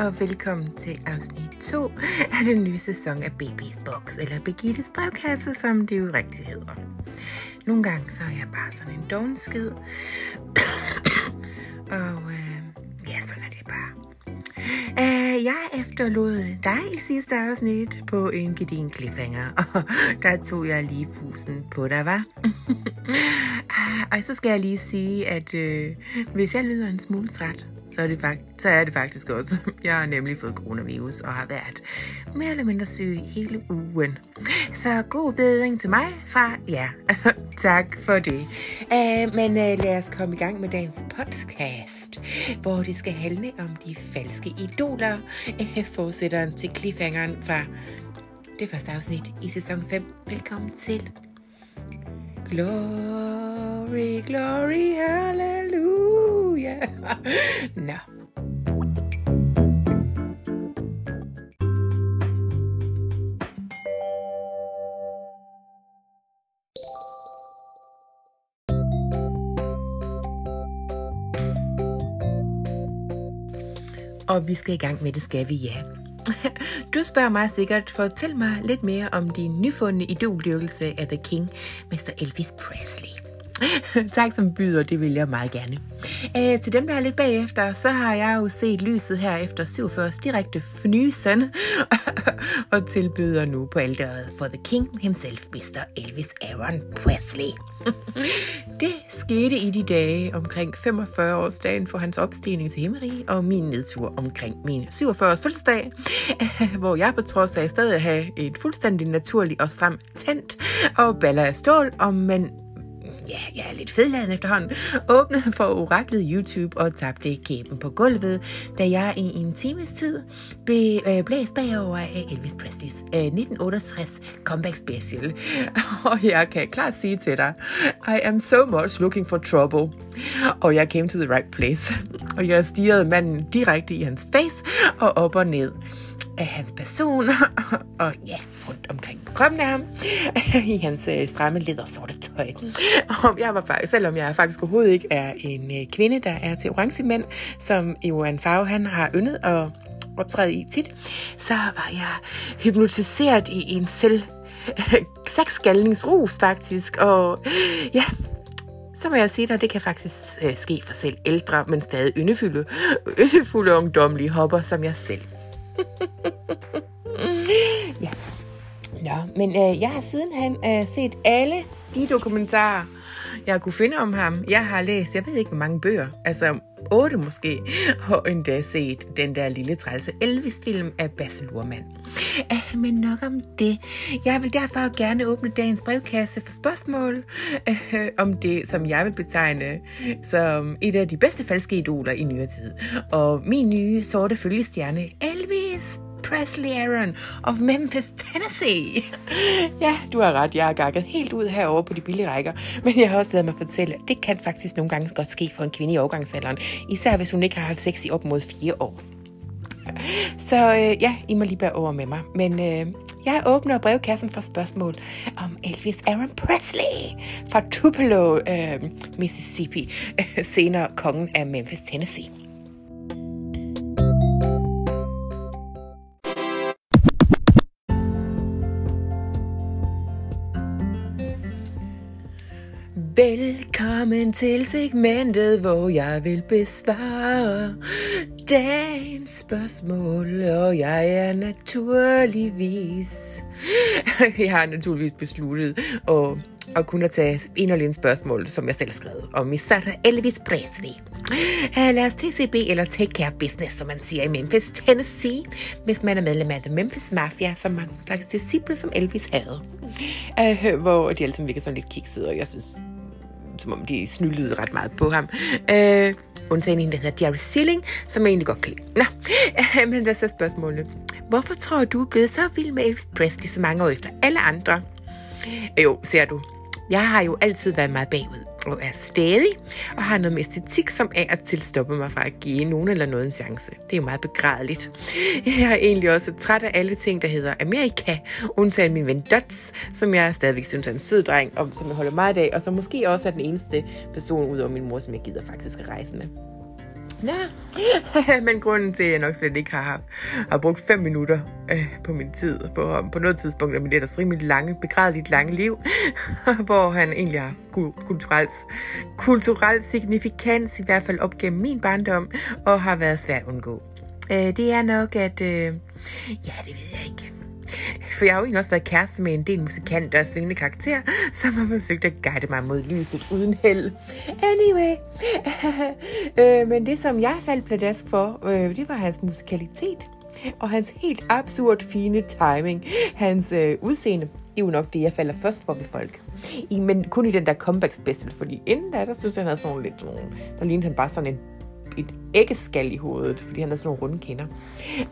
Og velkommen til afsnit 2 af den nye sæson af Babys Box, eller Begittes brevkasse, som det jo rigtig hedder. Nogle gange så er jeg bare sådan en dogenskid. og øh, ja, sådan er det bare. Uh, jeg efterlod dig i sidste afsnit på en gedin cliffhanger, og der tog jeg lige fusen på dig, var. uh, ah, og så skal jeg lige sige, at øh, hvis jeg lyder en smule træt, så er, det fakt- så er det faktisk også. Jeg har nemlig fået coronavirus og har været mere eller mindre syg hele ugen. Så god bedring til mig fra ja. tak for det. Uh, men uh, lad os komme i gang med dagens podcast, hvor det skal handle om de falske idoler. Uh, fortsætteren til cliffhangeren fra det første afsnit i sæson 5. Velkommen til. Glory, glory, hallelujah ja. Nå. Og vi skal i gang med det, skal vi, ja. Du spørger mig sikkert, fortæl mig lidt mere om din nyfundne idoldyrkelse af The King, Mr. Elvis Presley. tak som byder, det vil jeg meget gerne. Øh, til dem, der er lidt bagefter, så har jeg jo set lyset her efter 47 direkte fnysen, og tilbyder nu på alderet for The King himself, Mr. Elvis Aaron Presley. det skete i de dage omkring 45-årsdagen for hans opstigning til himmeri, og min nedtur omkring min 47-års fødselsdag, hvor jeg på trods af stadig have et fuldstændig naturligt og stramt tændt og baller af stål, og man ja, jeg er lidt fedladen efterhånden, åbnede for oraklet YouTube og tabte kæben på gulvet, da jeg i en times tid blev øh, blæst bagover af Elvis Presleys øh, 1968 comeback special. Og jeg kan klart sige til dig, I am so much looking for trouble. Og jeg came to the right place. Og jeg stirrede manden direkte i hans face og op og ned af hans person, og ja, rundt omkring på kroppen af ham, i hans øh, stramme leder sorte tøj. Og jeg var faktisk, selvom jeg faktisk overhovedet ikke er en øh, kvinde, der er til orange mænd, som Johan Favre han har yndet at optræde i tit, så var jeg hypnotiseret i en selv sexgalningsrus faktisk, og ja, så må jeg sige dig, det kan faktisk øh, ske for selv ældre, men stadig yndefulde, yndefulde ungdomlige hopper som jeg selv. ja. Nå, men øh, jeg har sidenhen øh, set alle de dokumentarer, jeg kunne finde om ham. Jeg har læst, jeg ved ikke, hvor mange bøger, altså 8 måske, og endda set den der lille trælse Elvis-film af Basse Lurman. Uh, men nok om det. Jeg vil derfor gerne åbne dagens brevkasse for spørgsmål øh, om det, som jeg vil betegne som et af de bedste falske idoler i nyere tid. Og min nye sorte følgestjerne, Elvis Presley Aaron of Memphis, Tennessee. Ja, du har ret, jeg har gakket helt ud herover på de billige rækker, men jeg har også lavet mig fortælle, at det kan faktisk nogle gange godt ske for en kvinde i overgangsalderen, især hvis hun ikke har haft sex i op mod fire år. Så øh, ja, I må lige bære over med mig. Men øh, jeg åbner brevkassen for spørgsmål om Elvis Aaron Presley fra Tupelo, øh, Mississippi, senere kongen af Memphis, Tennessee. Velkommen til segmentet, hvor jeg vil besvare dagens spørgsmål, og jeg er naturligvis... Jeg har naturligvis besluttet at, at kunne tage en og alene spørgsmål, som jeg selv skrev, skrevet, om Mr. Elvis Presley. Øh, lad os TCB, eller Take Care of Business, som man siger i Memphis, Tennessee, hvis man er medlem af The Memphis Mafia, som man slags disciple, som Elvis havde. Uh, hvor de alle sammen virker sådan lidt kiksede, og jeg synes, som om de snyldede ret meget på ham. Øh, undtagen en, der hedder Jerry Silling, som jeg egentlig godt kan lide. Nå, øh, men der er så spørgsmålet. Hvorfor tror du er blevet så vild med Elvis Presley så mange år efter alle andre? Jo, ser du. Jeg har jo altid været meget bagud og er stadig, og har noget med æstetik, som af og til stopper mig fra at give nogen eller noget en chance. Det er jo meget begrædeligt. Jeg er egentlig også træt af alle ting, der hedder Amerika, undtagen min ven Dots, som jeg stadigvæk synes er en sød dreng, og som jeg holder meget af, og som måske også er den eneste person ud over min mor, som jeg gider faktisk at rejse med. Nå. Men grunden til, at jeg nok slet ikke har, har brugt 5 minutter øh, på min tid, på, på noget tidspunkt af mit ellers rimelig lange, begrædeligt lange liv, hvor han egentlig har kulturelt, kulturelt signifikans, i hvert fald op gennem min barndom, og har været svært at undgå. Øh, det er nok, at... Øh, ja, det ved jeg ikke for jeg har jo egentlig også været kæreste med en del musikanter og svingende karakter, som har forsøgt at guide mig mod lyset uden held. Anyway. øh, men det, som jeg faldt pladask for, øh, det var hans musikalitet og hans helt absurd fine timing. Hans øh, udseende det er jo nok det, jeg falder først for ved folk. I, men kun i den der comeback special, fordi inden da, der synes jeg, han havde sådan lidt, der lignede han bare sådan en et æggeskal i hovedet, fordi han har sådan nogle runde kinder.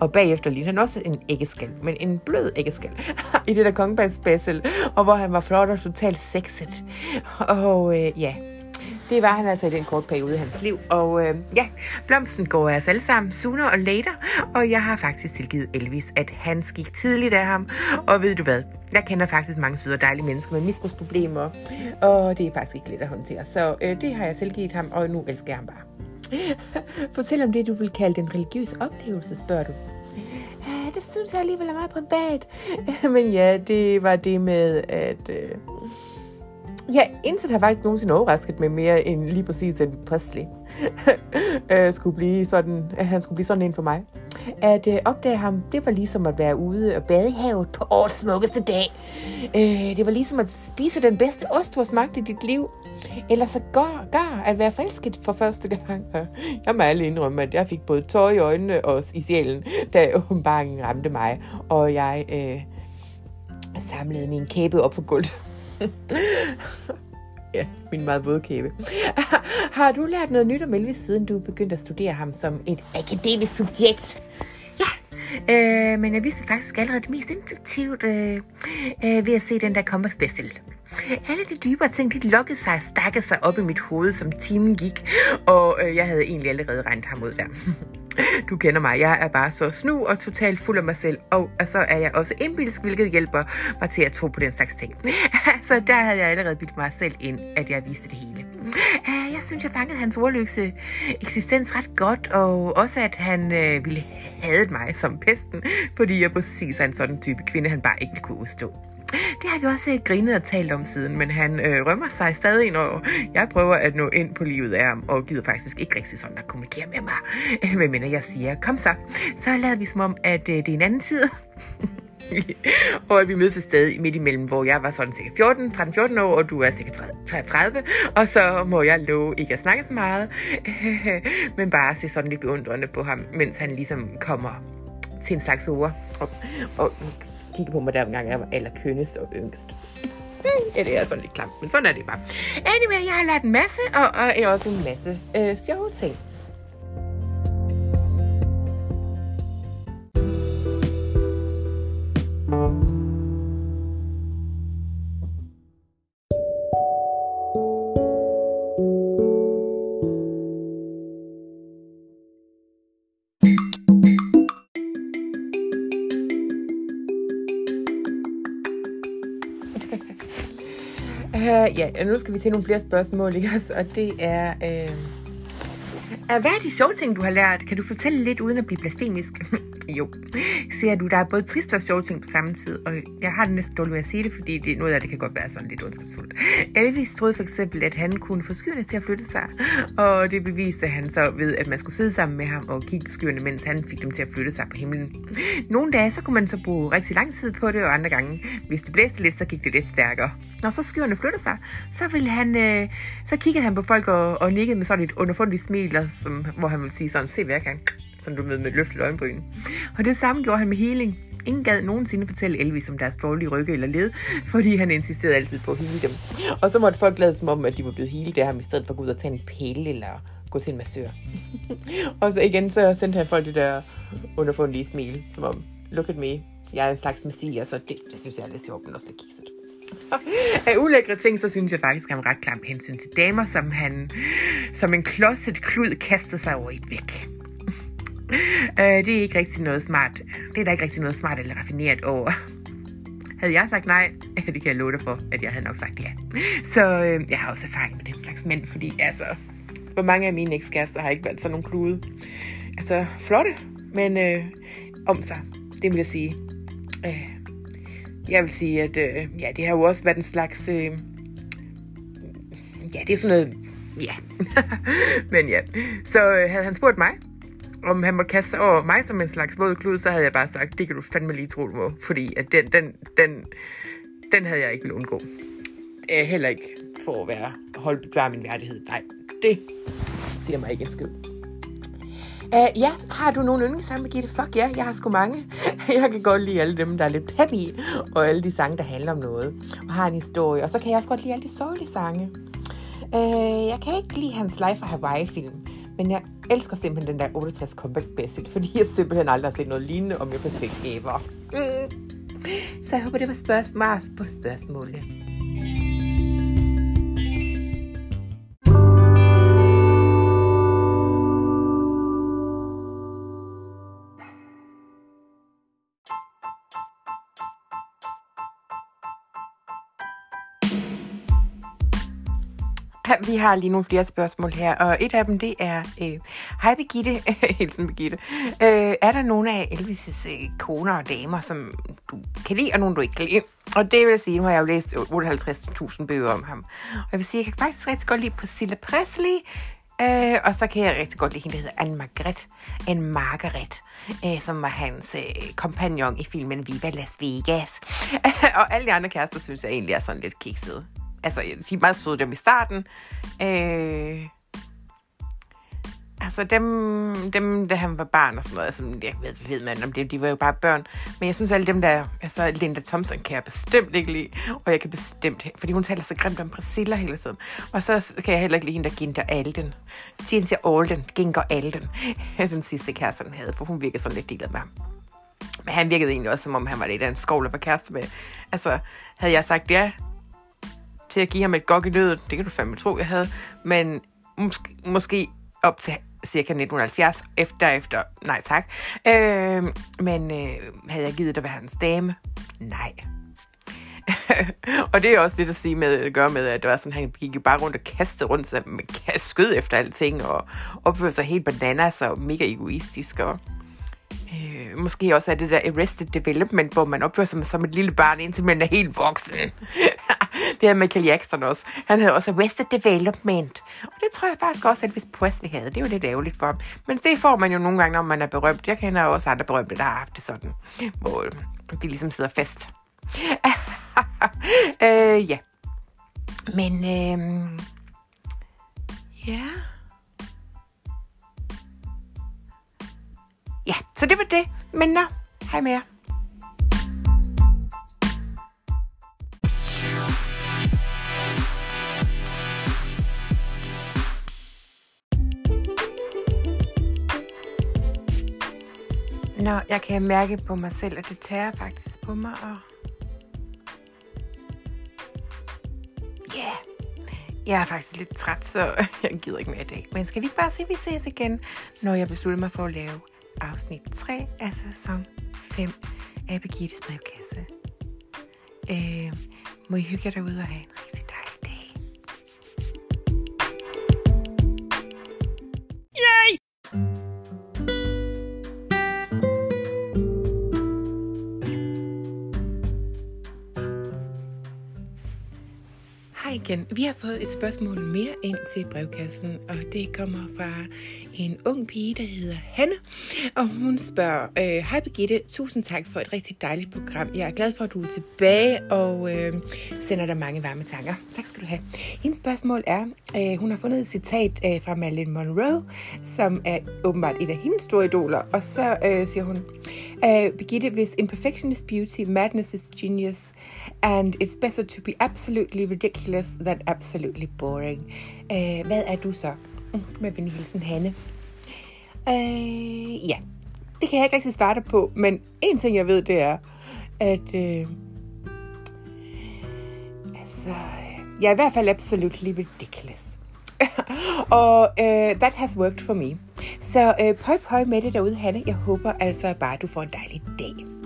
Og bagefter ligner han også en æggeskal, men en blød æggeskal, i det der kongebags special, og hvor han var flot og totalt sexet. Og øh, ja, det var han altså i den korte periode i hans liv. Og øh, ja, blomsten går af os alle sammen sooner og later. Og jeg har faktisk tilgivet Elvis, at han gik tidligt af ham. Og ved du hvad? Jeg kender faktisk mange søde og dejlige mennesker med misbrugsproblemer. Og det er faktisk ikke let at håndtere. Så øh, det har jeg tilgivet ham, og nu elsker jeg ham bare. Fortæl om det, du vil kalde den religiøse oplevelse, spørger du. Ja, det synes jeg alligevel er meget privat. Men ja, det var det med, at... Øh... Ja, intet har faktisk nogensinde overrasket mig mere end lige præcis, at Presley øh, skulle blive sådan, at han skulle blive sådan en for mig. At øh, opdage ham, det var ligesom at være ude og bade i havet på årets smukkeste dag. Øh, det var ligesom at spise den bedste ost, du har smagt i dit liv. Eller så gør, gør at være forelsket for første gang. Jeg må alle indrømme, at jeg fik både tår i øjnene og i sjælen, da åbenbaringen ramte mig, og jeg øh, samlede min kæbe op på gulvet. ja, min meget våde kæbe. Har du lært noget nyt om Elvis, siden du begyndte at studere ham som et akademisk subjekt? Ja, øh, men jeg vidste faktisk allerede det mest intuitivt øh, øh, ved at se den der comeback special. Alle de dybere ting, de lukkede sig og stakkede sig op i mit hoved, som timen gik, og øh, jeg havde egentlig allerede regnet ham ud der. Du kender mig, jeg er bare så snu og totalt fuld af mig selv, og, og så er jeg også indbilsk, hvilket hjælper mig til at tro på den slags ting. så der havde jeg allerede bildt mig selv ind, at jeg viste det hele. Jeg synes, jeg fangede hans ordløse eksistens ret godt, og også at han øh, ville have mig som pesten, fordi jeg præcis er en sådan type kvinde, han bare ikke ville kunne udstå. Det har vi også grinet og talt om siden, men han øh, rømmer sig stadig, når jeg prøver at nå ind på livet af ham, og gider faktisk ikke rigtig sådan at kommunikere med mig. Øh, men jeg siger, kom så, så lader vi som om, at øh, det er en anden tid. og at vi mødes et sted midt imellem, hvor jeg var sådan cirka 14, 13-14 år, og du er cirka 33, og så må jeg love ikke at snakke så meget, men bare se sådan lidt beundrende på ham, mens han ligesom kommer til en slags ord. Og, og kigge på mig, der gang jeg var allerkønnest og yngst. Ja, det er sådan lidt klamt, men sådan er det bare. Anyway, jeg har lært en masse, og, og også en masse øh, sjove ting. Øh, nu skal vi til nogle flere spørgsmål, ikke? Og det er... Øh, hvad er de sjove ting, du har lært? Kan du fortælle lidt uden at blive blasfemisk? jo, ser du, der er både trist og sjove ting på samme tid, og jeg har det næsten dårligt med at sige det, fordi det, noget af det kan godt være sådan lidt ondskabsfuldt. Elvis troede for eksempel, at han kunne få skyerne til at flytte sig, og det beviste han så ved, at man skulle sidde sammen med ham og kigge på skyerne, mens han fik dem til at flytte sig på himlen. Nogle dage, så kunne man så bruge rigtig lang tid på det, og andre gange, hvis det blæste lidt, så gik det lidt stærkere. Når så skyerne flytter sig, så, vil han, øh, så kiggede han på folk og, og nikkede med sådan et underfundigt smil, og, som, hvor han ville sige sådan, se hvad jeg kan som du ved med løftet øjenbryn. Og det samme gjorde han med healing. Ingen gad nogensinde fortælle Elvis om deres dårlige rygge eller led, fordi han insisterede altid på at hele dem. Og så måtte folk lade som om, at de var blevet healet af ham, i stedet for at gå ud og tage en pille eller gå til en massør. og så igen, så sendte han folk det der underfundige smil, som om, look at me, jeg er en slags messias, så det, det synes jeg er lidt sjovt, men også lidt kikset. Af ulækre ting, så synes jeg faktisk, at han ret klam hensyn til damer, som han som en klodset klud kastede sig over et væk. øh, det er ikke rigtig noget smart. Det er der ikke rigtig noget smart eller raffineret over. Havde jeg sagt nej, det kan jeg love dig for, at jeg havde nok sagt ja. Så øh, jeg har også erfaring med den slags mænd, fordi altså, Hvor mange af mine ekskærester har ikke været sådan nogle klude. Altså, flotte, men øh, om sig. Det vil jeg sige. Øh, jeg vil sige, at øh, ja, det har jo også været en slags... Øh, ja, det er sådan noget... Ja. men ja. Så øh, havde han spurgt mig, om han måtte kaste sig over mig som en slags våd klud, så havde jeg bare sagt, det kan du fandme lige tro, du må. Fordi at den, den, den, den havde jeg ikke ville undgå. Øh, heller ikke for at være holde bevare min værdighed. Nej, det siger mig ikke en skid. Uh, ja, har du nogen yndlingssange, Birgitte? Fuck ja, jeg har sgu mange. jeg kan godt lide alle dem, der er lidt peppy, og alle de sange, der handler om noget, og har en historie. Og så kan jeg også godt lide alle de sørgelige sange. Uh, jeg kan ikke lide hans Life of Hawaii-film, men jeg elsker simpelthen den der 68 Comeback Special, fordi jeg simpelthen aldrig har set noget lignende om jeg perfekt ever. Mm. Så jeg håber, det var spørgsmål på spørgsmålet. Vi har lige nogle flere spørgsmål her, og et af dem, det er, øh, hej Birgitte, hilsen Birgitte, øh, er der nogle af Elvis' øh, koner og damer, som du kan lide, og nogle du ikke kan lide? Og det vil jeg sige, nu har jeg jo læst 58.000 bøger om ham. Og jeg vil sige, jeg kan faktisk rigtig godt lide Priscilla Presley, Øh, og så kan jeg rigtig godt lide hende, der hedder Anne Margaret. Anne Margaret, øh, som var hans øh, kompagnon i filmen Viva Las Vegas. og alle de andre kærester synes jeg egentlig er sådan lidt kiksede altså, de er meget søde dem i starten. Øh, altså dem, dem, da han var barn og sådan noget, altså, jeg ved, ved man om det, de var jo bare børn. Men jeg synes alle dem der, altså Linda Thompson kan jeg bestemt ikke lide, og jeg kan bestemt, fordi hun taler så grimt om Priscilla hele tiden. Og så kan jeg heller ikke lide hende, der Ginder Alden. Cynthia Alden, Ginger Alden, den sidste kæreste, han havde, for hun virkede sådan lidt delet med ham. Men han virkede egentlig også, som om han var lidt af en skovl, der var kæreste med. Altså, havde jeg sagt ja, til at give ham et gok i nødet. Det kan du fandme tro, jeg havde. Men måske, måske op til cirka 1970, efter, efter, nej tak. Øh, men øh, havde jeg givet at være hans dame? Nej. og det er også lidt at sige med, at gøre med, at det var sådan, han gik jo bare rundt og kastede rundt sig med skød efter alting, og opførte sig helt bananas og mega egoistisk, og øh, måske også er det der Arrested Development, hvor man opfører sig som et lille barn, indtil man er helt voksen. det her Michael Jackson også. Han havde også Arrested Development. Og det tror jeg faktisk også, at hvis Presley havde. Det er jo lidt ærgerligt for ham. Men det får man jo nogle gange, når man er berømt. Jeg kender også andre berømte, der har haft det sådan. Hvor øh, de ligesom sidder fast. øh, ja. Men, øh, ja... Ja, så det var det. Men nå, hej med jer. Jeg kan mærke på mig selv, at det tager faktisk på mig. Og... Ja, yeah. jeg er faktisk lidt træt, så jeg gider ikke mere i dag. Men skal vi ikke bare sige, at vi ses igen, når jeg beslutter mig for at lave afsnit 3 af sæson 5 af Birgittes brevkasse. Øh, må I hygge jer derude og have en rigtig igen. Vi har fået et spørgsmål mere ind til brevkassen, og det kommer fra en ung pige, der hedder Hanne. Og hun spørger, øh, Hej Birgitte, tusind tak for et rigtig dejligt program. Jeg er glad for, at du er tilbage og øh, sender dig mange varme tanker. Tak skal du have. Hendes spørgsmål er, øh, hun har fundet et citat øh, fra Marilyn Monroe, som er åbenbart et af hendes store idoler. Og så øh, siger hun, øh, Birgitte, hvis imperfection is beauty, madness is genius, and it's better to be absolutely ridiculous than absolutely boring. Uh, hvad er du så? Mm, med venlig hilsen, Hanne. Uh, ja, det kan jeg ikke rigtig svare dig på, men en ting jeg ved, det er, at uh, altså, jeg er i hvert fald absolutely ridiculous. og uh, that has worked for me. Så uh, pøj pøj med det derude, Hanne. Jeg håber altså bare, du får en dejlig dag.